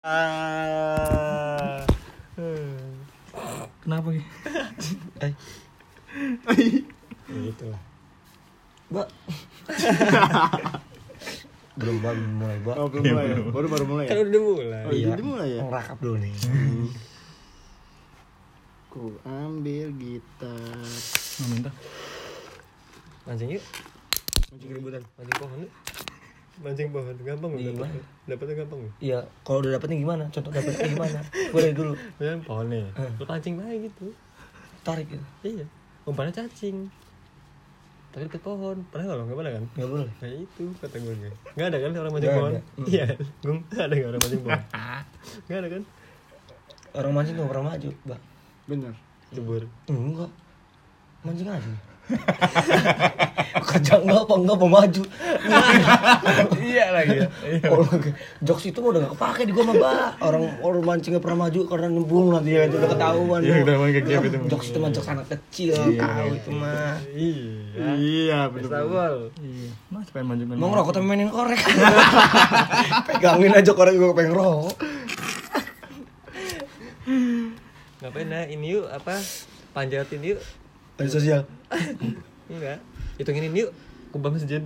Ah. Kenapa Ki? Eh. Ya gitu lah. Mbak. belum mbak belum mulai mbak. Oh, belum mulai. ya? Baru baru mulai. Kan Ya? udah mulai. Oh, iya. dimulai ya? Ngerakap dulu nih. Ku ambil gitar. Nggak minta. Mancing yuk. Mancing rebutan. Mancing pohon yuk. Mancing pohon gampang Iya, loh. gimana? Dapatnya gampang loh. Iya, kalau udah dapetnya gimana? Contoh dapetnya gimana? Boleh dulu. Misalnya pohon nih. Hmm. Pancing aja gitu. Tarik gitu. Iya. Umpannya cacing. Tapi deket pohon. Pernah nggak lo? Nggak pernah kan? Nggak boleh. Nah itu kata gue gue. Nggak ada kan orang mancing pohon? ada. Iya. Gung nggak ada nggak orang mancing pohon? Nggak ada kan? Orang mancing tuh pernah maju, mbak. Bener. Cebur. Enggak. Mancing aja. Kerja enggak apa enggak mau maju. Iya lagi ya. Kalau jokes itu mah udah gak kepake di gua mah, Mbak. Orang orang mancing gak pernah maju karena nyembung nanti ya itu udah ketahuan. Iya, udah emang kayak gitu itu. Jokes itu mah jokes anak kecil, tahu itu mah. Iya. Iya. Festival. Iya. Mas pengen maju Mau ngerokok tapi mainin korek. Pegangin aja korek gua pengen ngerokok. Ngapain nah ini yuk apa? Panjatin yuk. Ada sosial. Enggak. Hitungin ini yuk. Kubah masjid.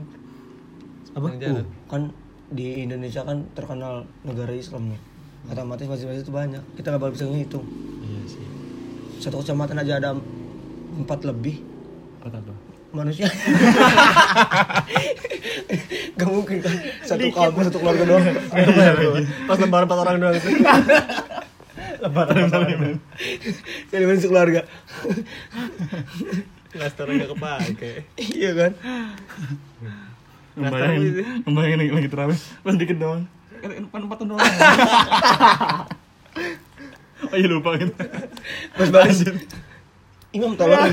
Apa? Uh, kan di Indonesia kan terkenal negara Islam nih. Otomatis masjid-masjid itu banyak. Kita gak bakal bisa ngitung. Iya sih. Satu kecamatan aja ada empat lebih Kata apa? manusia. Gak mungkin kan satu kampung satu keluarga doang. Pas lebaran empat orang doang itu. lebaran masih keluarga. Nastar nggak kepake. iya kan? Ngebayangin, ngebayangin lagi, lagi terawih, pas dikit doang. Kan empat empatan doang. oh iya lupa gitu. Pas baris. Imam tolong.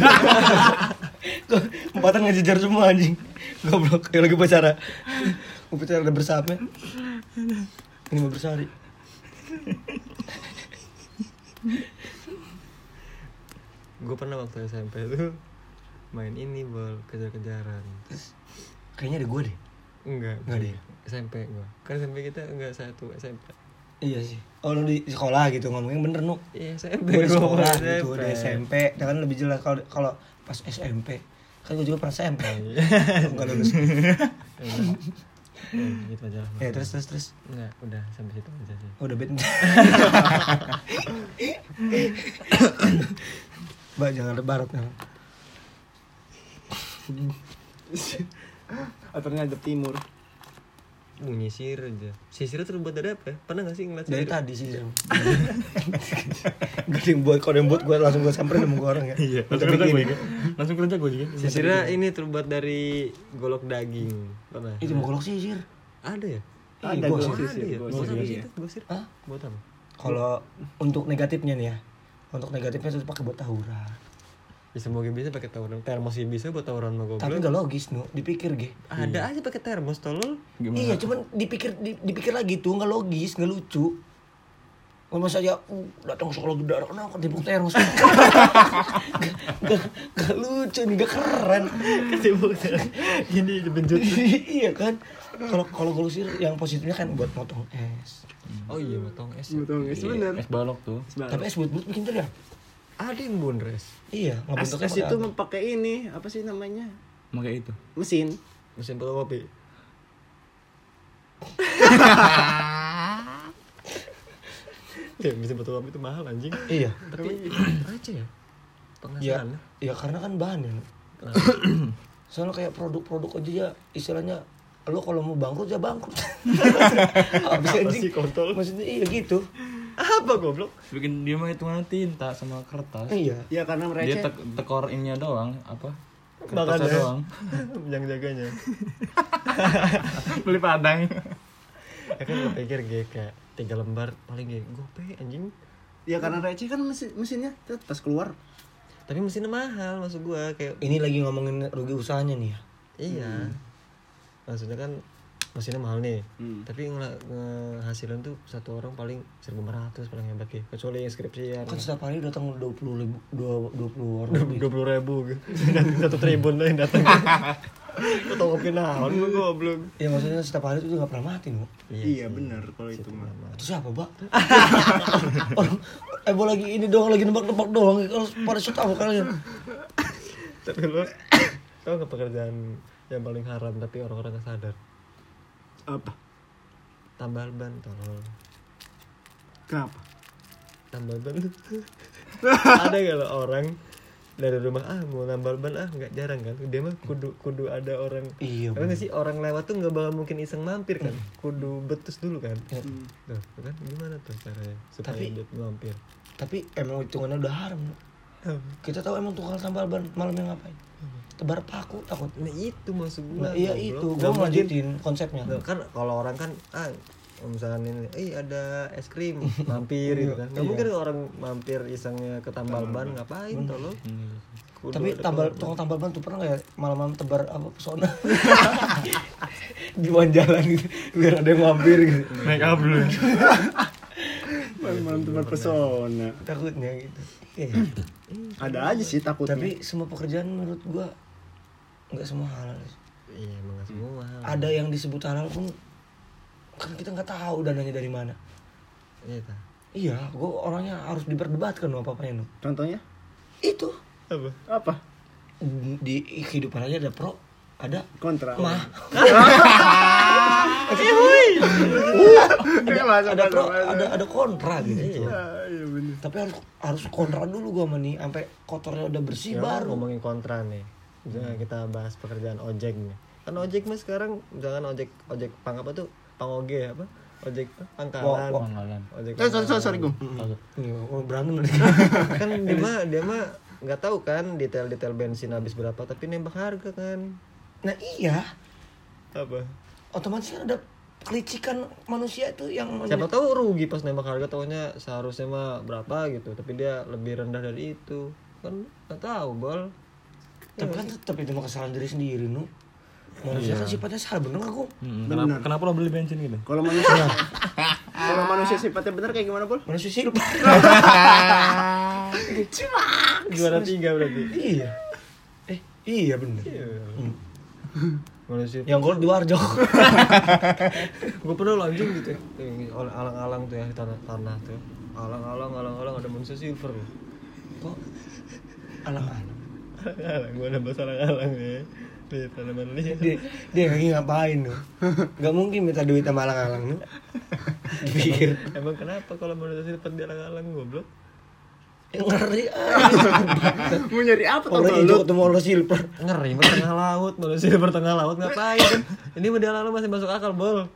Empatan ngejejar semua anjing. Goblok lagi upacara. Upacara ada bersama. Ini mau bersari. Gue pernah waktu SMP tuh main ini bol kejar-kejaran. Kayaknya ada gue deh. Enggak. Nggak deh. SMP gue. Kan SMP kita enggak satu SMP. Iya sih. Oh lu di sekolah gitu ngomongnya bener nu. Iya SMP. Gue di sekolah SMP. gitu, di SMP. Ya kan lebih jelas kalau kalau pas SMP. Kan gue juga pernah SMP. Enggak lulus. Ya, gitu aja lah. Ya terus terus terus. Enggak, udah sampai situ aja sih. Oh, udah bed. Mbak jangan lebarat nah. Aturnya ada timur. Bunyi sisir aja. Sisir terbuat dari apa? ya? Pernah gak sih ngeliat Dari sisir? tadi sih. Gak ada yang buat kalau yang buat gue langsung gue samperin sama gue orang ya. Iya, langsung kerja gue juga. Langsung kerja gue juga. Sisirnya ini terbuat dari golok daging. Pernah? Itu mau golok sisir. Ada ya? Ada Iya, Ada ya? gosir, Buat apa gosir. sih itu? Gosir? Hah? Buat apa? Kalau untuk negatifnya nih ya. Untuk negatifnya itu pakai buat tawuran. Ya semoga bisa pakai tawuran. Termos sih bisa buat tawuran sama goblok. Tapi gak logis nu, dipikir ge. Ada aja pakai termos tolol. Gimana? Iya, cuman dipikir di- dipikir lagi tuh nggak logis, nggak lucu. Kalau saja uh, datang sekolah gede kan aku tembok termos. Gak, gak, gak lucu nih, gak keren. Ketibuk Ini dibenjut. iya kan? Kalau kalau kalau sih yang positifnya kan buat motong es. Oh iya, motong es. ya. Betul, guys. Bener. Es balok tuh. Tapi es buat buat bikin ya? Ada yang bunres. Iya, Es, ngebentuknya es itu memakai ini, apa sih namanya? Pakai itu. Mesin. Mesin fotokopi. ya, mesin fotokopi itu mahal anjing. Iya. Tapi aja ya. Ya, Penghasilan. ya karena kan bahan ya. Soalnya kayak produk-produk aja ya istilahnya lo kalau mau bangkrut ya bangkrut. Habis anjing. sih, kontol? Maksudnya iya gitu. Apa goblok? Bikin dia mah hitungan tinta sama kertas. Iya. Ya karena Dia mereka tek tekor ininya doang, apa? Kertasnya doang. yang jaganya. Beli padang. ya kan gue pikir gue kayak tiga lembar paling gue gope anjing. ya karena receh kan mesin mesinnya tuh pas keluar. Tapi mesinnya mahal maksud gue kayak Ini lagi ngomongin rugi usahanya nih ya. iya. Maksudnya kan mesinnya mahal nih. Hmm. Tapi ngehasilan tuh satu orang paling 1500 paling hebat ya. Kecuali yang skripsian. Kan setiap hari datang 20 ribu, 20 orang lebih. dua puluh ribu gitu. satu tribun lah yang datang Atau kopi naon lu goblok. Ya maksudnya setiap hari itu nggak pernah mati, nu. Iya benar kalau itu mah. Itu siapa? Orang eh boleh lagi ini doang lagi nebak-nebak doang. Kalau pada shoot tahu kalian. Tapi lu tau nggak pekerjaan yang paling haram tapi orang-orang nggak sadar? Apa? Tambal ban tolong. Kenapa? Tambal ban. ada gak lo orang dari rumah ah mau nambal ban ah nggak jarang kan dia mah kudu kudu ada orang Iya, Karena nggak sih orang lewat tuh nggak bakal mungkin iseng mampir kan kudu betus dulu kan Hmm. tuh kan gimana tuh caranya supaya Tapi- dia mampir Tapi emang hitungannya udah haram. Kita tahu emang tukang tambal ban malamnya ngapain? Tebar paku takut. nah itu maksud gua Nah, iya itu, mungkin- ngelanjutin konsepnya. Nah, kan kalau orang kan ah misalnya ini eh ada es krim mampir gitu kan. Nggak Iya. mungkin orang mampir isengnya ke tambal ban ngapain tuh lo? Kudu Tapi tambal tukang tambal ban tuh pernah nggak ya malam-malam tebar apa pesona? Di jalan gitu biar ada yang mampir gitu. Make up dulu Malam-malam tempat pesona. takutnya gitu iya. Ada aja sih takutnya. tapi semua pekerjaan menurut gua nggak semua halal iya emang semua ada yang disebut halal pun kan kita nggak tahu dananya dari mana iya ta. iya gua orangnya harus diperdebatkan loh apa apanya Contohnya? itu apa Apa? di kehidupan aja ada pro ada Kontra. mah Iya, ada masuk, pro ada ada kontra gitu. Iya benar. tapi harus harus kontra dulu gua sama nih sampai kotornya udah bersih Ya, baru. ngomongin kontra nih. Jangan kita bahas pekerjaan ojek nih. Kan ojek mas sekarang jangan ojek ojek pang apa tuh? Pang oge apa? Ojek pangkalan. Wah. Pangkalan. ojek Eh, sorry, sorry, sorry. Iya, oh, berantem nih. kan dia mah dia mah nggak tahu kan detail-detail bensin habis berapa tapi nembak harga kan. Nah iya. Apa otomatis kan ada kelicikan manusia itu yang siapa tahu rugi pas nembak harga tahunya seharusnya mah berapa gitu tapi dia lebih rendah dari itu. Kan nggak tahu bol. Tapi kan tetap itu mah kesalahan diri sendiri nu. Manusia kan sifatnya salah bener Hmm, kenapa, kenapa lo beli bensin gitu? Kalau manusia Kalau manusia sifatnya benar kayak gimana, Bol? manusia sih juara tiga berarti. Iya. Eh iya bener manusia yang gol di warjo gue pernah lo anjing gitu ya. Alang-alang tuh ya di tanah tanah tuh alang-alang alang-alang ada manusia silver loh. Kok? Alang-alang. Alang-alang gue ada bahasa alang-alang ya. Di tanaman dia dia lagi ngapain nu nggak mungkin minta duit sama alang-alang nu dipikir emang kenapa kalau manusia silver di alang-alang goblok ngeri. Mau nyari apa tuh? orang hijau ketemu orang silver. Ngeri tengah laut manusia silver tengah laut ngapain? Kan ini di alang-alang masih masuk akal bol.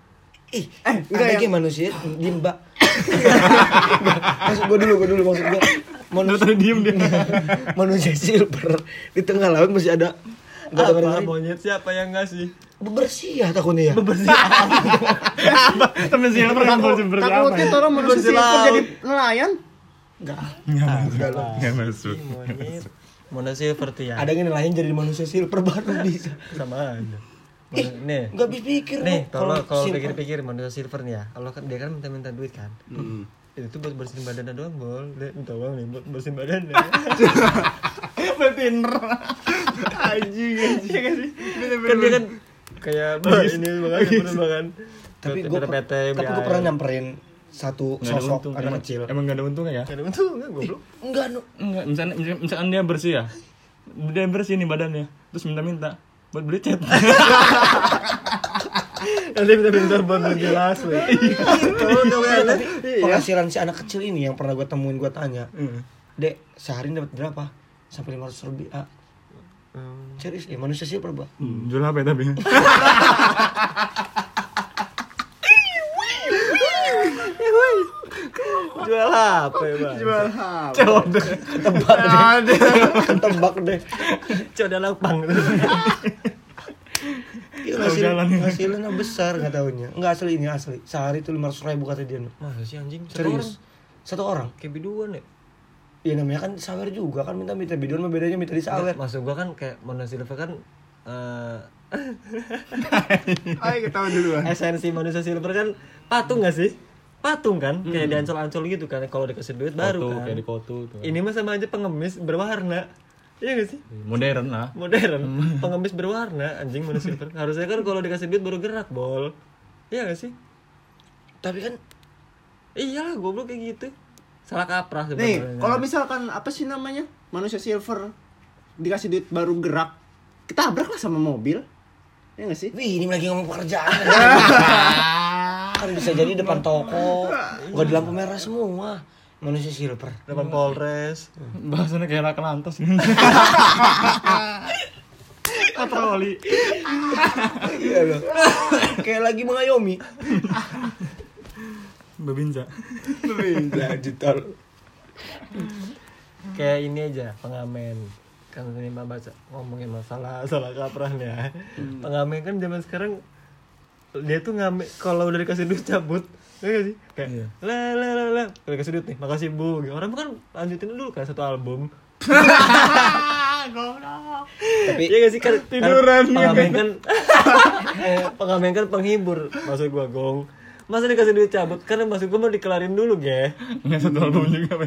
Ih Eh, enggak ada yang- manusia diem mbak. Maksud gue dulu gue dulu maksud gue manusia diem dia. Manusia silver di tengah laut masih ada. Nggak ada apa ngeri monyet siapa yang ngasih. Bebersih ya takutnya ya. Bersih Temen silver kan bersih bersih Takutnya apa? orang manusia Bersih silver jadi nelayan. Enggak Nggak masuk. monyet. Manusia silver tuh ya ada yang lain jadi manusia silver baru bisa. Sama aja. Nih. nggak bisa pikir nih kalau kalau pikir-pikir manusia silver nih ya. Kalau kan dia kan minta-minta duit kan. Hmm. itu tuh buat bersihin badannya doang bol. Dia minta uang nih buat bersihin badannya. Betinner. Anjing, anjing. kan dia kan kayak bah, ini bener banget tapi PT, gue PT, tapi gue pernah nyamperin satu ada sosok untung. anak Emang- kecil. Emang gak ada untungnya ya? ada untung nggak goblok. Enggak nu Enggak, misalnya, misalnya, misalkan dia bersih ya? Dia bersih nih badannya Terus minta-minta Buat beli cat. Nanti minta-minta buat menjelas weh. Kalau udah Iya, ada tapi penghasilan si anak kecil ini yang pernah gue temuin gue tanya dek sehari dapat berapa? Sampai lima ratus lebih ah serius ya manusia silver bah hmm, Jual apa ya tapi? jual apa ya bang? Jual HP. tebak deh. Tebak deh. Coba ada lapang hasil, jalan. hasilnya besar nggak tahunya nggak asli ini asli. Sehari itu lima ratus ribu kata dia. Masa sih anjing? Satu orang? Serius satu orang? Kayak biduan ya Iya namanya kan sawer juga kan minta minta biduan mah bedanya minta di sawer. maksud gua kan kayak manusia silver kan eh Ayo ketahuan duluan. esensi manusia silver kan patung gak sih patung kan kayak di ancol-ancol gitu kan kalau dikasih duit baru Kotu, kan kayak di kotu tuh. ini mah sama aja pengemis berwarna Iya gak sih? Modern lah. Modern. Pengemis berwarna anjing mana silver. Harusnya kan kalau dikasih duit baru gerak, Bol. Iya gak sih? Tapi kan Iyalah, goblok kayak gitu. Salah kaprah Nih, kalau misalkan apa sih namanya? Manusia silver dikasih duit baru gerak, ketabrak lah sama mobil. Ya gak sih? Wih, ini lagi ngomong pekerjaan. kan bisa jadi depan toko, gak di lampu merah semua. Manusia silver. depan Polres. Bahasanya kayak laka lantas. Patroli. Iya loh. Kayak lagi mengayomi. Babinsa. Bisa ditol. Kayak ini aja, pengamen. Kan ini mah baca ngomongin masalah salah kaprah nih ya. Pengamen kan zaman sekarang dia tuh ngamen kalau udah dikasih duit cabut. Ya gak sih? Kayak Iya. lah lah lah lah udah dikasih duit nih, makasih Bu. Gitu. Orang kan lanjutin dulu kan satu album. Tapi Iya gak sih kan Tiduran, kan, pengamen kan eh, pengamen kan penghibur maksud gua gong masa dikasih duit cabut karena maksud gua mau dikelarin dulu ge Nggak satu album juga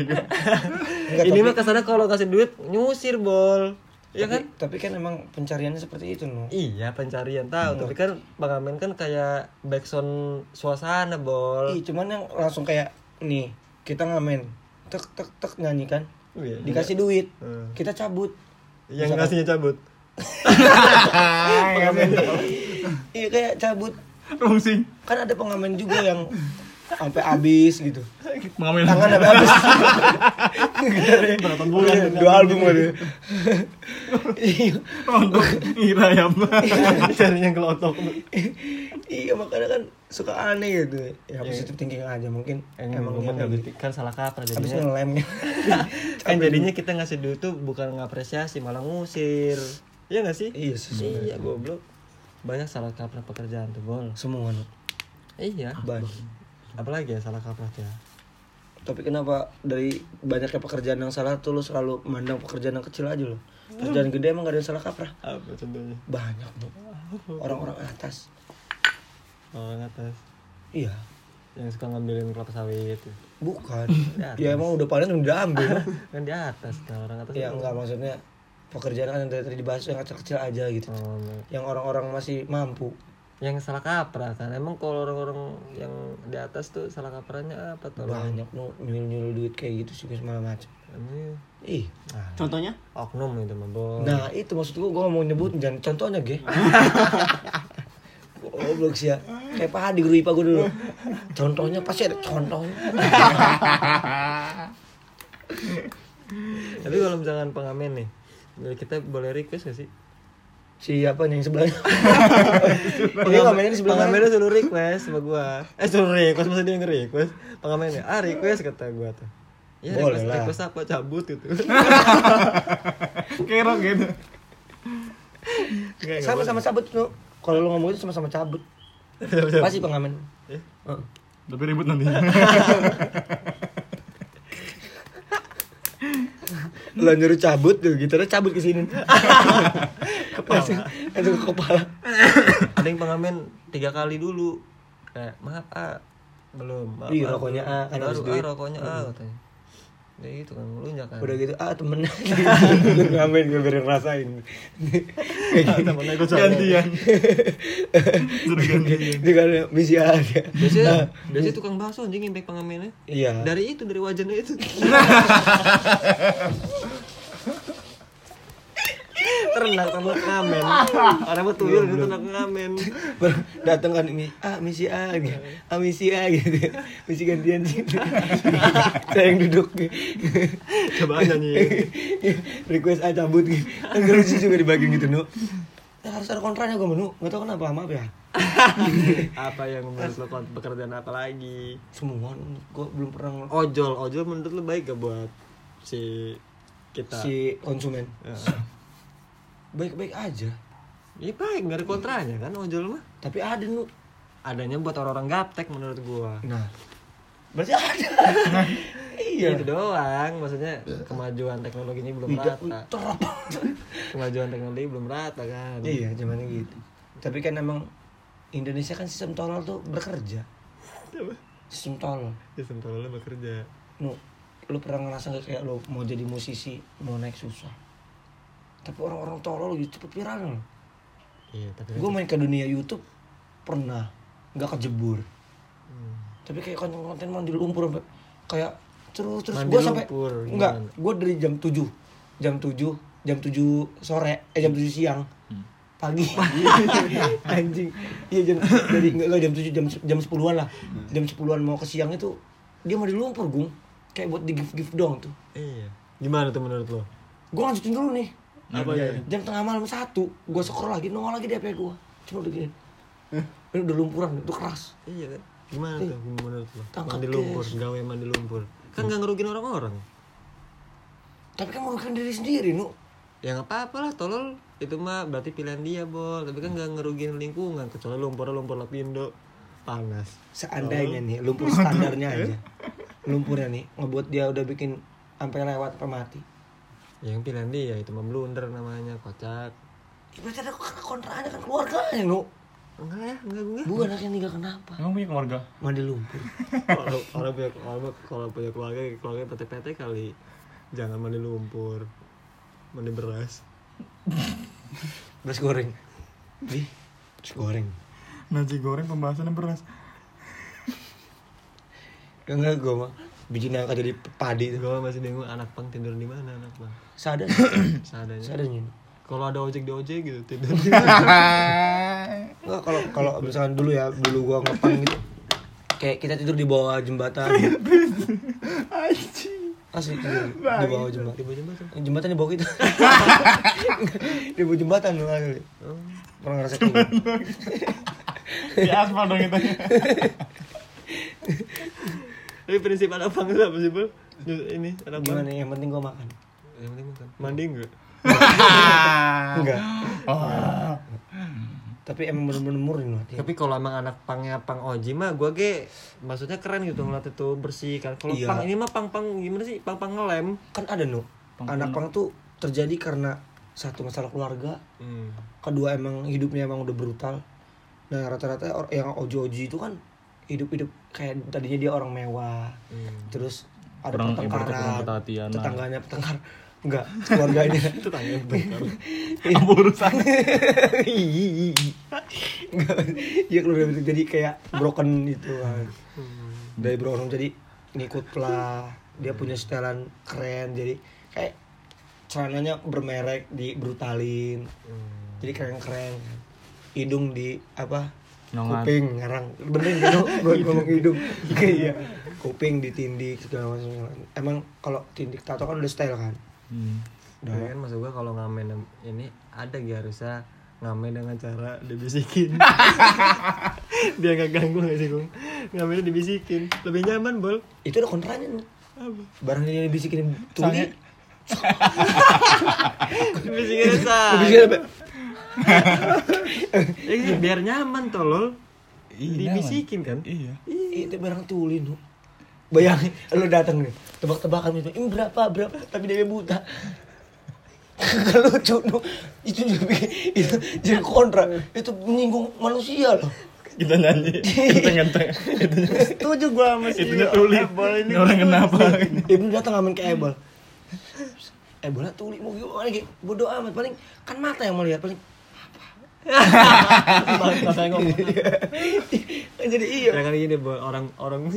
ini mah ke sana kalau kasih duit nyusir bol ya kan tapi kan emang pencariannya seperti itu, no. iya pencarian tahu tapi kan pengamen kan kayak backsound suasana bol Ih, cuman yang langsung kayak nih, kita ngamen. Tek tek tek nyanyi kan. Iya. Dikasih duit, Hmm. kita cabut. yang ngasihnya cabut Iya kayak cabut. Rungsing. Kan ada pengamen juga yang sampai habis gitu. Mengambil Tangan sampai habis. Berapa bulan? Dua album ada. Iya. Untuk ngira ya, Mbak. cari yang kelotok Iya makanya kan suka aneh gitu. Ya positif thinking aja mungkin emang emang dia nggak kan salah kaprah habis jadinya ngelemnya. kan jadinya kita ngasih duit tuh bukan ngapresiasi malah ngusir iya gak sih Iya sih. iya goblok banyak salah kaprah pekerjaan tuh bol Semua iya Banyak. Apalagi ya salah kaprah ya Tapi kenapa dari banyaknya pekerjaan yang salah tuh lu selalu mandang pekerjaan yang kecil aja loh. Pekerjaan gede emang gak ada yang salah kaprah. apa contohnya Banyak tuh. Orang-orang atas. orang atas Iya. yang suka ngambilin kelapa sawit. Bukan. Ya emang udah paling udah ambil. kan di atas nah orang atas ya enggak maksudnya pekerjaan kan yang dari tadi dibahas yang kecil-kecil aja gitu. Oh, Yang orang-orang masih mampu. Yang salah kaprah kan emang kalau orang-orang yang di atas tuh salah kaprahnya apa tuh Banyak nu nyuruh-nyuruh duit kayak gitu sih segala macam. ini Ih. Contohnya? oknum itu mah Nah, itu maksud gua gua mau nyebut jangan contohnya, Ge. Goblok sih ya. Kayak Pak Hadi guru IPA gua dulu. Contohnya pasti ada contohnya. tapi kalau misalkan pengamen nih kita boleh request gak sih Siapa nih yang sebelahnya? Ini ngamennya di sebelah mana? pengamennya suruh request sama gua eh suruh request masa dia yang request pengamennya ah request kata gua tuh ya Boleh request, lah. request apa cabut gitu Kerok gitu. Sama-sama cabut tuh. Kalau lu ngomong itu sama-sama cabut. Pasti pengamen. Eh? Heeh. Tapi ribut nanti. Lo nyuruh cabut tuh, gitarnya cabut ke sini. kepala. Itu ke kepala. ada yang pengamen tiga kali dulu kayak maaf ah belum maaf, Iya, rokoknya. A, kan duit. rokoknya ah katanya ya itu kan lu kan Udah gitu, ah temen ngamen gue biar ngerasain. temennya gue Gantian. Suruh gantian. Dia kan misi aja. biasanya biasanya tukang bakso anjing impact pengamennya Iya. dari itu dari wajannya itu ternak sama ngamen. Orang mau tuyul itu ternak ngamen. Datang kan ini ah misi A gitu. Ah misi A gitu. Misi gantian sih. Saya yang duduk. Coba nyanyi request A cabut gitu. Kan lucu juga dibagi gitu nu. Ya, harus ada kontranya gue menu nggak tahu kenapa maaf ya. Apa yang menurut lo pekerjaan apa lagi? Semua gue belum pernah ojol. Ojol menurut lo baik gak buat si kita? Si konsumen. Baik-baik aja Iya baik, nggak ada kontranya kan ojol mah. tapi ada nu Adanya buat orang-orang gaptek menurut gua. nah berarti ada iya Itu doang, maksudnya kemajuan teknologinya belum Bijak, rata. Kemajuan teknologi belum rata kan. Iya, zamannya gitu. Tapi kan emang Indonesia kan sistem tolol tuh bekerja. Sistem tolol. Sistem tololnya bekerja. Nu, lu pernah ngerasa gak kayak lu mau jadi musisi mau naik susah? Tapi orang-orang tolol cepet viral loh iya tapi gue main ke dunia YouTube pernah. Nggak kejebur. Hmm. tapi kayak konten-konten mandi lumpur kayak terus terus. Gue sampai gimana? gue dari jam 7 jam 7 jam 7 sore eh jam 7 siang. Hmm. pagi. Anjing. Iya jam dari enggak, enggak jam 7 jam jam 10-an lah. Hmm. jam 10-an mau ke siang itu dia mandi lumpur gung. Kayak buat di gift gift doang tuh. Iya. Gimana tuh menurut lo? Gue lanjutin dulu nih apa ya? jam tengah malam satu. Gue scroll lagi nongol lagi di HP gue cuma udah gini ini udah lumpuran itu keras. Iya kan? Gimana tuh menurut lo Tangkap mandi lumpur gawe mandi lumpur. Kan nggak ngerugin orang-orang. Tapi kan merugikan diri sendiri nu. Ya nggak apa-apa lah tolol. Itu mah berarti pilihan dia bol. Tapi kan nggak ngerugin lingkungan kecuali lumpur lumpur lapindo panas. Seandainya nih lumpur standarnya aja. Lumpurnya nih ngebuat dia udah bikin sampai lewat sampai mati. Ya, yang pilihan dia itu mah blunder namanya kocak. Ya, berarti ada kontraannya kan keluarganya nu enggak ya enggak gue bukan anaknya tinggal kenapa? Emang punya keluarga? mandi lumpur. Kalau kalau punya kalau, kalau punya keluarga keluarga PT-PT kali. Jangan mandi lumpur. Mandi beras. Beras goreng. Di beras goreng. Nasi goreng pembahasannya beras. enggak gue mah biji nangka jadi padi tuh gue masih bingung anak pang tidur di mana anak pang? Sadar seadanya. Sadarnya kalau ada ojek di ojek gitu tidur Enggak kalau kalau misalkan dulu ya dulu gua ngepang gitu. Kayak kita tidur di bawah jembatan. Asli tidur di bawah jembatan di bawah jembatan. Jembatan di bawah kita di bawah jembatan lu asli. Oh. pernah ngerasa kayak gitu? Di aspal dong itu. Tapi prinsip anak pang itu apa sih bro ini anak pang gimana yang penting gua makan. Yang penting makan. Mandi enggak enggak Oh. tapi emang bener-bener murni loh tapi kalau emang anak pangnya pang oji mah gue ge maksudnya keren gitu ngeliat itu bersih kan. Kalau Iya. pang ini mah pang pang gimana sih? Pang pang ngelem. Kan ada no anak pang tuh terjadi karena satu masalah keluarga hmm. kedua emang hidupnya emang udah brutal. Nah rata-rata yang oji-oji itu kan hidup-hidup kayak tadinya dia orang mewah Hmm. terus ada kurang pertengkaran tetangganya pertengkar enggak keluarganya tetangga bentar Apa urusan? enggak ya keluarga itu jadi kayak broken gitu kan Hmm. dari broken jadi ngikut lah. Dia punya setelan keren jadi kayak celananya bermerek di brutalin Hmm. jadi keren keren hidung di apa Nyongan. kuping ngarang. Bener gitu gue ngomong hidung. Iya. Kuping ditindik segala macam. Emang kalau tindik tato kan udah style kan? Hmm. Tapi kan? Maksud gue kalau ngamen ini ada gak harusnya ngamen dengan cara dibisikin. Biar gak ganggu gak sih Gung ngamennya dibisikin. Lebih nyaman bol. Itu udah kontranya nih barang dia dibisikin tuli. Dibisikin sah dibisikin apa Eh, biar nyaman tolol Iya, dibisikin kan? Iya. itu barang tuli nu. Bayangin lu datang nih tebak-tebakan itu ini berapa berapa? Tapi dia buta. Lucu nu. Itu juga bikin- itu jadi kontra. Itu menyinggung manusia loh. Kita nyanyi. Kita ngenteng. setuju gue sama si Itunya tuli. Ini. Orang kenapa? Ibnu datang ngamen ke Ebel Ebelnya tuli mau gimana lagi? Bodoh amat paling kan mata yang melihat paling Mata saya ngomong jadi iya ya kan gini bol orang orang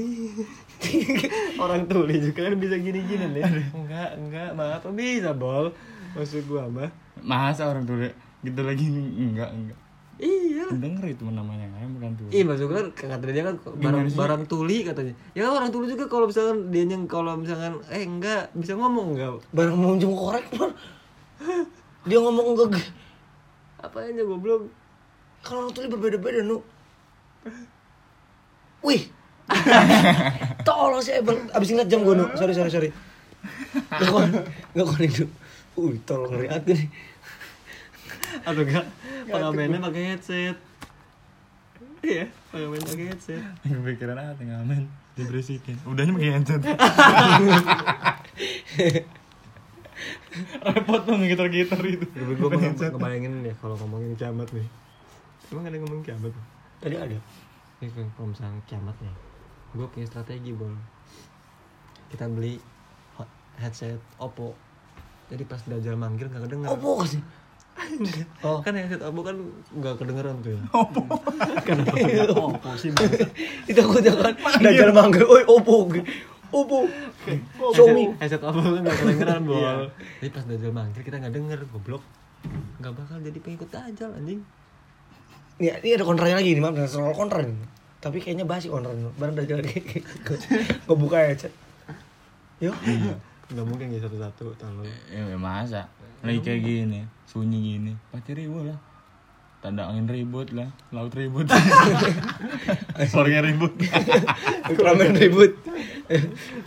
orang tuli juga kan bisa gini-gini nih enggak enggak maaf bisa bol maksud gua mah Masa orang tuli gitu lagi enggak enggak. iya Denger itu namanya kan bukan tuli. Iya maksud gue kan kata dia kan barang barang tuli katanya. Ya kan orang tuli juga kalau misalkan dia yang kalau misalkan eh enggak bisa ngomong enggak. barang mau minjem korek dia ngomong enggak. Apa aja goblok. kalau orang tuli berbeda-beda nu wih tolong si Ebel abis ngeliat jam gue nu sorry sorry sorry gak kon gak kon itu wih tolong ngeliat gue nih Atau enggak pengamennya pakai headset. Iya, pengamen pakai headset. Kepikiran apa ngamen diberisikin. Udahnya pakai handset. Repot dong gitar-gitar itu. Gue gue ngebayangin deh kalau ngomongin kiamat nih. Emang ada yang ngomongin kiamat? tadi ada Ini kan kalau misalnya kiamat nih, gue punya strategi bol. Kita beli headset Oppo Jadi pas Dajjal manggil nggak kedenger. Opo sih. Oh. Kan headset Oppo kan nggak kedengeran tuh ya. Opo sih. Itu aku jangan dajal manggil, "Oi, opo." Opo. Xiaomi. Headset Oppo kan nggak kedengeran bol. Jadi pas Dajjal manggil kita nggak denger goblok. Nggak bakal jadi pengikut Dajjal anjing. Nih, ini ada kontranya lagi nih, maaf, soal kontra nih. Tapi kayaknya basi kontra nih. Barang dajal kayak gitu. Gue buka ya, chat. Yuk. Nggak mungkin ya satu-satu tolong. Ya masa lagi kayak gini, sunyi gini, pasti ribut lah. Tanda angin ribut lah, laut ribut. Sorenya ribut. Ramen ribut.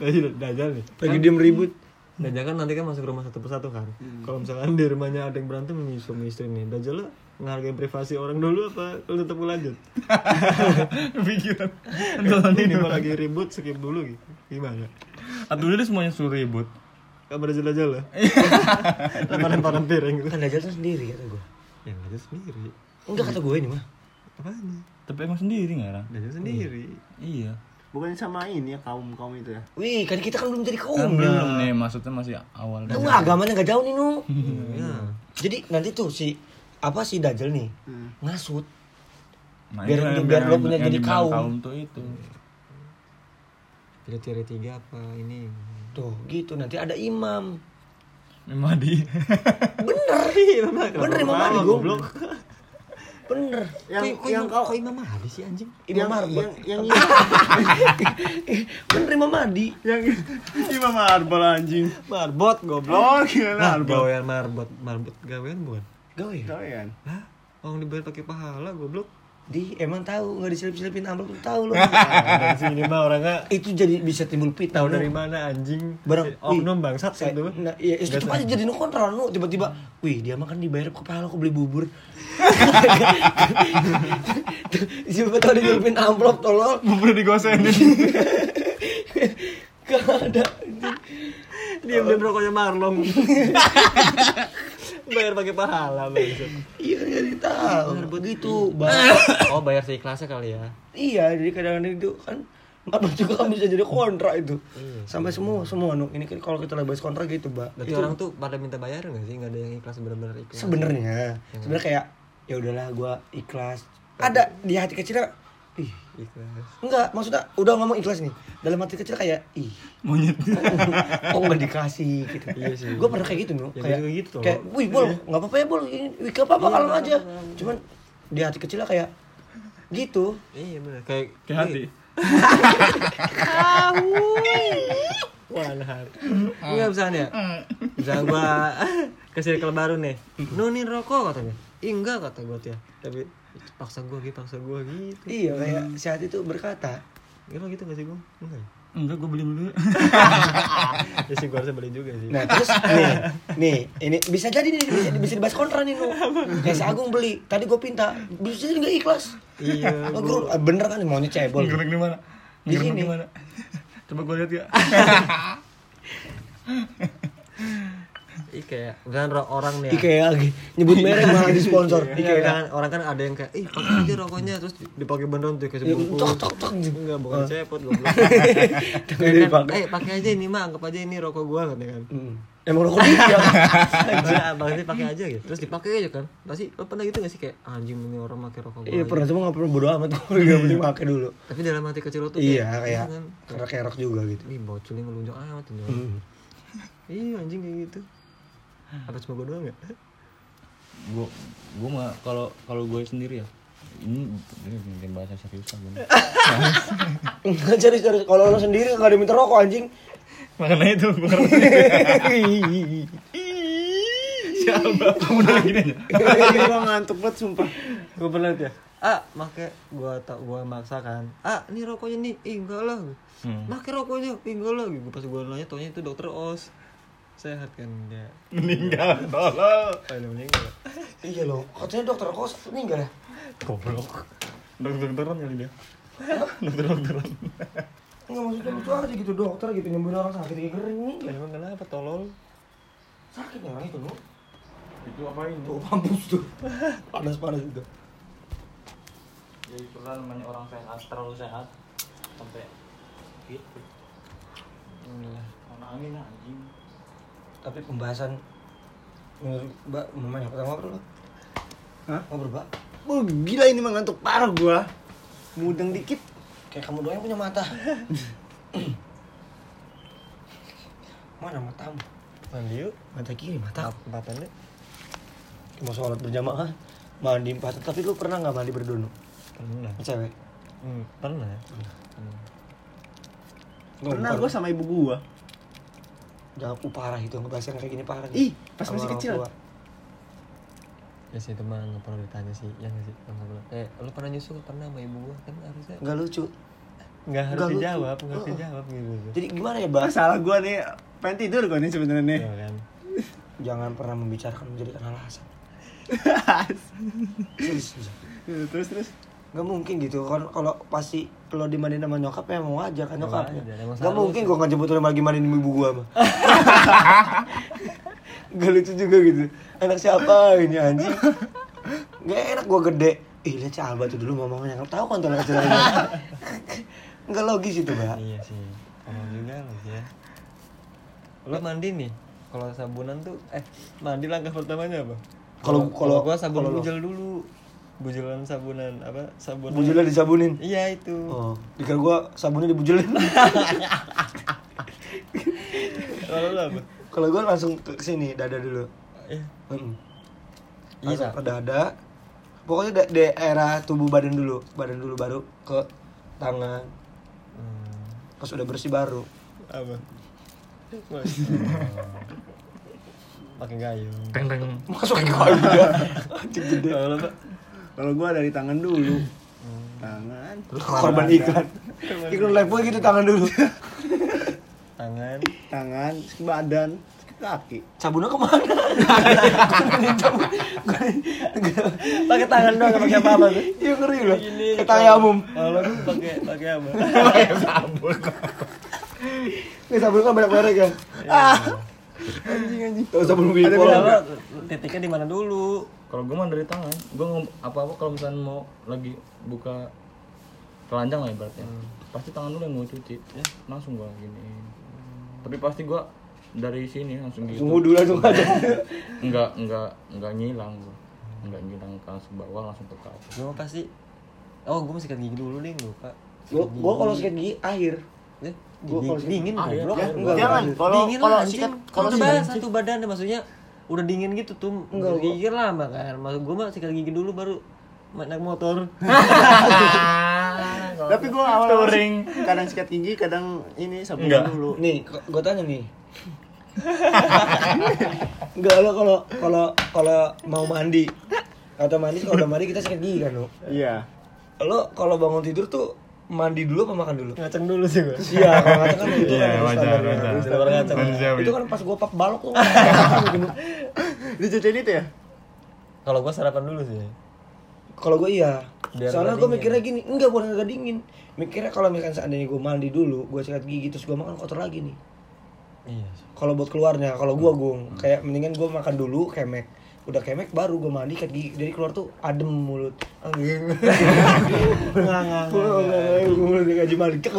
Lagi Dajjal nih. Lagi diem ribut. Dajjal kan nanti kan masuk rumah satu persatu kan. Kalau misalkan di rumahnya ada yang berantem suami istri nih, Dajjal lah ngehargain privasi orang dulu apa kalau tetap lanjut? Pikiran. ini mau lagi ribut skip dulu gitu. Gimana? Atau dulu semuanya suruh ribut. Kabar Dajjal lah. Lemparan-lemparan piring gitu. Kan dajal tuh sendiri kata gue. Yang Dajjal sendiri. Enggak kata gue ini mah. Apanya? Tapi emang sendiri nggak Rang? Dajjal sendiri. Iya. Bukannya sama ini ya kaum-kaum itu ya. Wih, kan kita kan belum jadi Kan kaum. belum nih, maksudnya masih awal. Lu agamanya nggak jauh nih, Nu. Ya. Jadi nanti tuh si apa si Dajjal nih Hmm. ngasut. Nah, Biar- yang- biar lo punya jadi kaum. kaum tuh itu. Pilih tiga apa ini? Tuh, gitu nanti ada imam. Memadi. Bener. Bener Imam Mahdi, goblok. Bener. Yang kok, yang kau kok Imam Mahdi sih anjing? Imam yang, Marbot. yang yang Bener Imam Mahdi. yang Imam Marbot anjing. Marbot goblok. Oh, gila Nah, Marbot. gawean marbot, marbot gawean bukan? Gawe ya? Kalian. Hah? Orang dibayar pakai pahala goblok. Di emang tahu nggak diselip-selipin amplop tuh tahu lo. Dari sini mah orangnya itu jadi bisa timbul fitnah. tahu dari mana anjing? Barang oknum bangsat Saya- itu. Nah, iya, ya, tetep aja jadi kontra nu tiba-tiba, wih dia makan dibayar kepala kok beli bubur. Siapa tahu diselipin amplop tolol. Bubur digosenin. Gak ada. Dia beli rokoknya Marlong. bayar pakai pahala bangsat. Iya jadi tahu. Begitu, Bang. Oh, bayar seikhlasnya kali ya. Iya, jadi kadang-kadang itu kan apa juga kan bisa jadi kontra itu. Sampai semua semua nu ini kan kalau kita bahas kontra gitu, Mbak. Berarti Itu orang tuh pada minta bayaran gak sih? Gak ada yang ikhlas benar-benar ikhlas. sebenarnya sebenarnya kayak ya udahlah gua ikhlas. Ada di hati kecilnya ih ikhlas. enggak maksudnya udah ngomong ikhlas nih dalam hati kecil kayak ih Monyet. kok nggak dikasih gitu Iya sih. gue pernah kayak gitu nu Ya, kayak gitu, kayak wih bol nggak apa-apa ya bol ini wih gak apa-apa kalau aja cuman di hati kecilnya kayak gitu Iya benar. Kayak Kayak hati. Wah, hati. Enggak misalnya. Misalnya gua ke circle baru nih. Nunin rokok katanya. Ih, enggak kata gua tuh ya. Tapi paksa gua gitu, paksa gua gitu. iya kayak si hati itu berkata Emang gitu gak sih gua? Enggak. ya? Enggak, gue beli dulu. Ya sih gua harusnya beli juga sih. nah terus nih nih ini bisa jadi nih bisa, bisa dibahas kontra nih nu kayak si Agung beli tadi gue pinta bisa jadi nggak ikhlas Iya, Oh, guru, ah, bener kan maunya cebol Nggerek di mana? Di sini. Coba gue lihat ya. Kayak kan orang nih. ya. IKEA lagi nyebut merek malah di sponsor Iya IKEA kan orang kan ada yang kayak ih pakai aja rokoknya terus dipakai beneran tuh kasih bungkus. tok, tok, tok. Enggak bukan cepot goblok. Kan, eh pakai aja ini mah anggap aja ini rokok gua kan ya kan. Emang rokok dia Iya, bang sih pakai aja gitu. Terus dipakai aja kan. Pasti lo pernah gitu gak sih kayak anjing ini orang pakai rokok gua. iya pernah cuma nggak pernah bodo amat gue nggak penting pakai dulu Tapi dalam hati kecil lo tuh iya kayak kan. karena kerok juga gitu Ih bocil ngelunjak amat ini. Hmm. Iya anjing kayak gitu. Apa cuma gua doang ya? Gue gue mah kalau kalau gue sendiri ya. Ini ini mungkin bahasa serius lah gue. Enggak serius serius kalau lo sendiri nggak ada minta rokok anjing Makanya itu gue Siapa? Kamu udah gini aja. Gua ngantuk banget sumpah. Gua pernah ya. Ah, make gua tak gua maksa kan. Ah, ini rokoknya nih. Ih, enggak lah. Hmm. Make rokoknya. Ih, enggak lah. Gua pas gua nanya taunya itu dokter Os. Sehat kan dia. Meninggal, tolol. Oh, udah meninggal. iya loh katanya dokter kok meninggal ya Goblok. Dokter-dokteran kali dia. Dokter-dokteran. Enggak maksudnya lucu aja gitu dokter gitu nyembuhin orang sakit kayak gering nih Emang kenapa tolol? sakit ya orang itu nu Itu apa ini? tuh mampus tuh panas panas itu Ya itulah namanya orang sehat, terlalu sehat sampai gitu. Inilah. Mana angin anjing. Tapi pembahasan Mbak, mau main apa ngobrol lo? Hah? Ngobrol, Mbak. Oh, gila ini mah ngantuk parah gua. Mudeng dikit. Kayak kamu doang yang punya mata. Mana matamu? Mandi yuk. Mata kiri, mata. Empatan deh. Mau sholat berjamaah, mandi empat. Tapi lu pernah nggak mandi berdua? Pernah. Cewek. Hmm, pernah. Pernah gua sama ibu gua. Jangan aku parah itu ngebahas yang kayak gini parah. Ih, pas masih kecil. tua. Ya sih itu mah nggak perlu ditanya sih, ya nggak sih? Nggak perlu. Eh, lu pernah nyusul pernah sama ibu gua kan harusnya Nggak lucu. nggak harus lucu. dijawab, nggak harus Oh. dijawab gitu. Jadi gimana ya, Mbak? Masalah gua nih pengen tidur gua nih sebenarnya nih. Iya kan. Jangan pernah membicarakan menjadikan alasan. Terus terus. Gak mungkin gitu kan kalau pasti kalau dimandiin sama nyokap ya mau aja kan nyokapnya. wajar, emang Gak mungkin gua ngejemput lu lagi mandiin ibu gua mah. Gak lucu juga gitu. Anak siapa ini anjing? Gak enak gua gede. Ih lihat si Alba tuh dulu ngomongnya nggak tahu kontol kecil aja. Gak logis itu, Mbak. Iya sih. Kalau juga sih ya. Lu mandi nih. Kalau sabunan tuh eh mandi langkah pertamanya apa? Kalau- kalau- gua sabun bujel dulu. Bujelan sabunan apa? Sabun. Bujulnya disabunin. Iya itu. Oh, dikira gua sabunnya dibujulin. Kalau lu apa? kalau gua langsung ke sini dada dulu. Eh, iya. Langsung ke dada. Pokoknya da- daerah tubuh badan dulu, badan dulu baru ke tangan. Hmm, Pas udah bersih baru. apa? Pakai gayung. Teng teng. Masuk dia. Anjing gede. Kalau gua dari tangan dulu. Tangan. Korban iklan. Iklan level gitu tangan dulu. Tangan. Tangan, terus ke badan, terus ke kaki. Sabunnya ke mana? Pakai tangan doang pakai apa-apa tuh. Iya ngeri loh. Kayak tayamum. Kalau lu pakai pakai apa? Ini sabun kan banyak merek ya. Ah. Anjing anjing. Tahu sabun Ada Wipol. Titiknya di mana dulu? Kalau gue mah dari tangan, gue ngom apa apa kalau misalnya mau lagi buka keranjang lah ibaratnya, pasti tangan dulu yang gue cuci, ya langsung gue gini. Tapi pasti gue dari sini langsung gitu. Sungguh dulu langsung aja. Enggak enggak enggak nyilang gue, enggak nyilang ke langsung bawah langsung ke kaki. Gue pasti Oh, gue masih sikat gigi dulu nih, lupa. Gua gua kalau sikat gigi akhir. Eh, Gua dingin, kalau dingin Ah, iya. Enggak, Jangan, enggak. kalau dingin kalau sikat satu badan deh, maksudnya udah dingin gitu tuh. Enggak, Enggak, gigi lama kan. Maksud gue mah sikat gigi dulu baru naik motor. Tapi gua awal Touring. kadang sikat gigi, kadang ini sabun dulu. Nih, gua tanya nih. Enggak lo kalau kalau kalau mau mandi atau mandi kalau udah mandi kita sikat gigi kan lo. Iya. Lo kalau bangun tidur tuh mandi dulu apa makan dulu? Ngaceng dulu sih gue. Iya, kalau ngacak kan itu Iya, kan wajar, wajar. Standar. Itu kan pas gua pak balok tuh. Dicuciin itu ya? Kalau gue sarapan dulu sih. Kalau gue iya. Biar Soalnya gue mikirnya gini, enggak bukan nggak dingin. Mikirnya kalau misalkan seandainya gue mandi dulu, gue sikat gigi terus gue makan kotor lagi nih. Iya. Kalau buat keluarnya, kalau gue gung, kayak mendingan gue makan dulu kemek. Udah kemek baru gue mandi sikat gigi. Jadi keluar tuh adem mulut. Enggak, mulut gaji mandi.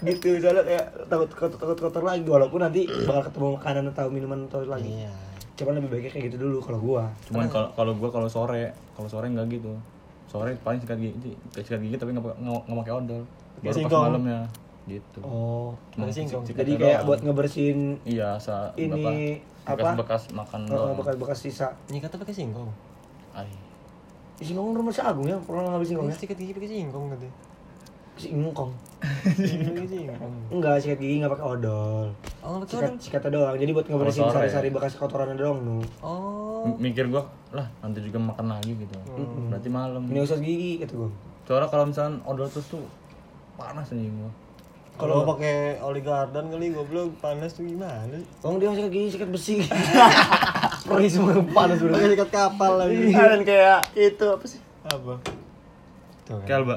Gitu soalnya kayak takut takut takut kotor lagi walaupun nanti bakal ketemu makanan atau minuman atau lagi Iya. cuman lebih baiknya kayak gitu dulu kalau gua Cuman kalau kalau gue kalau sore, kalau sore enggak gitu. Sore paling sikat gigi, sikat gigi tapi nggak nggak nggak pakai odol. Baru pas malamnya gitu. oh Cuma singkong. jadi kayak buat ngebersihin Iya, sa Ini apa? Bekas-bekas makan uh, doang. bekas-bekas sisa Nyikatnya pakai singkong. Ay. si singkong rumah si Agung ya pernah ngambil singkong Ini ya sikat gigi pakai singkong gitu. singkong Pakai singkong. enggak sikat gigi nggak pakai odol Oh, pakai sikat odol. sikatnya doang jadi buat ngebersihin sore. sari-sari bekas kotorannya doang nu Oh. M- Mikir gua, lah nanti juga makan lagi gitu. Berarti malam. ini usah gigi kata gua Soalnya kalau misalnya odol terus tuh panas anjing gua. Kalau pakai oli garden kali goblok panas tuh gimana? sih? Bang dia sikat gigi sikat besi perih semua panas bener sikat kapal lagi. Dan kayak itu apa sih? Apa? Tuh kan. Kelba.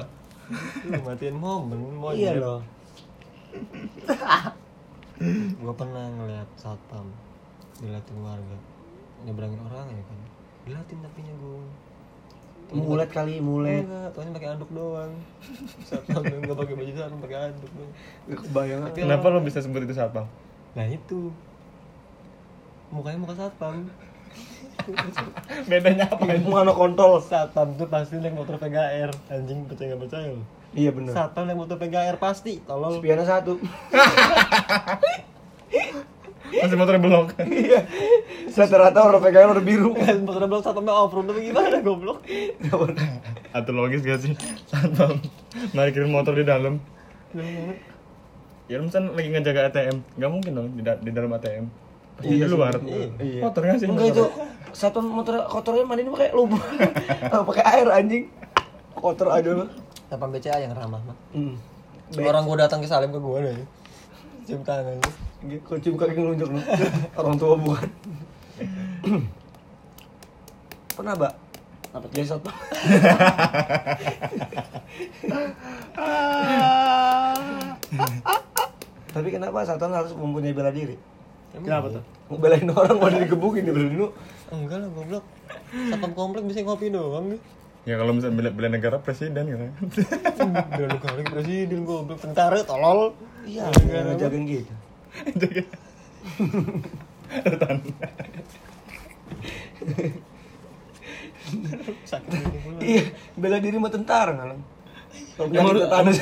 Lu matiin momen, monyet. iya loh Gua pernah ngeliat satpam dilatin warga nyebrangin orang ya kan dilatin tapinya gue mulet kali mulet. Enggak tuanya pakai anduk doang. Satpam nggak pakai baju satpam pakai anduk doang. Gak kebayang Tapi Kenapa lo bisa sebut itu siapa? nah itu. Mukanya muka satpam bedanya apa Mana kontol? satpam tuh pasti naik motor PGR anjing percaya nggak percaya lu? Iya bener. satpam naik motor PGR pasti tolol. Spionnya satu. masih motornya belok Iya. Rata-rata orang pegangan udah biru. motor belok satpamnya off road tapi gimana goblok atau logis gak sih satpam parkirin motor di dalam ya lu misalnya lagi ngejaga ATM nggak mungkin dong di, da- di dalam ATM pasti di luar Iya. motor nggak sih Enggak itu motor? satu motor kotornya mandiin pakai lumpur. pakai air anjing. Kotor aja lu. satpam BCA yang ramah mah Hmm. orang gua datang ke Salim ke gua deh cium tangan Kau cium kaki ngelunjuk lu. Orang tua bukan. Pernah, Mbak? Apa jadi satpam? Tapi kenapa satpam harus mempunyai bela diri? Kenapa tuh? Mau belain orang mau digebukin dia belain lu. enggak lah goblok satpam komplek bisa ngopi doang nih ya kalau misalnya bela, bela negara presiden gitu Udah kali presiden goblok tentara tolol Iya, ngejagain gitu. sakit ini pula Iya, bela diri sama tentara ngalang. Kalau penyakit tetanus.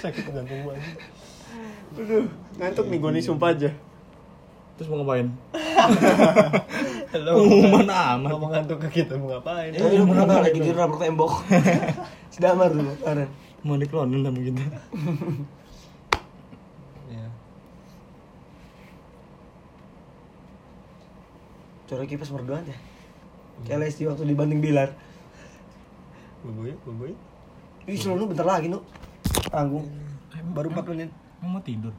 sakit jantung gua Aduh, ngantuk nih gue nih sumpah aja. Terus mau ngapain Halo, pengumuman amat ngomong ngantuk ke kita mau ngapain? Tapi lu pernah lagi tidur nabrak tembok? Sedamar dulu, kemarin. mau diklonin sama kita Iya. Coba kipas merduan ya. Kayak waktu dibanding Bilar. Boboy, boboy. Ih, selalu bentar lagi, Nu. Tanggung. Baru 4 menit. mau tidur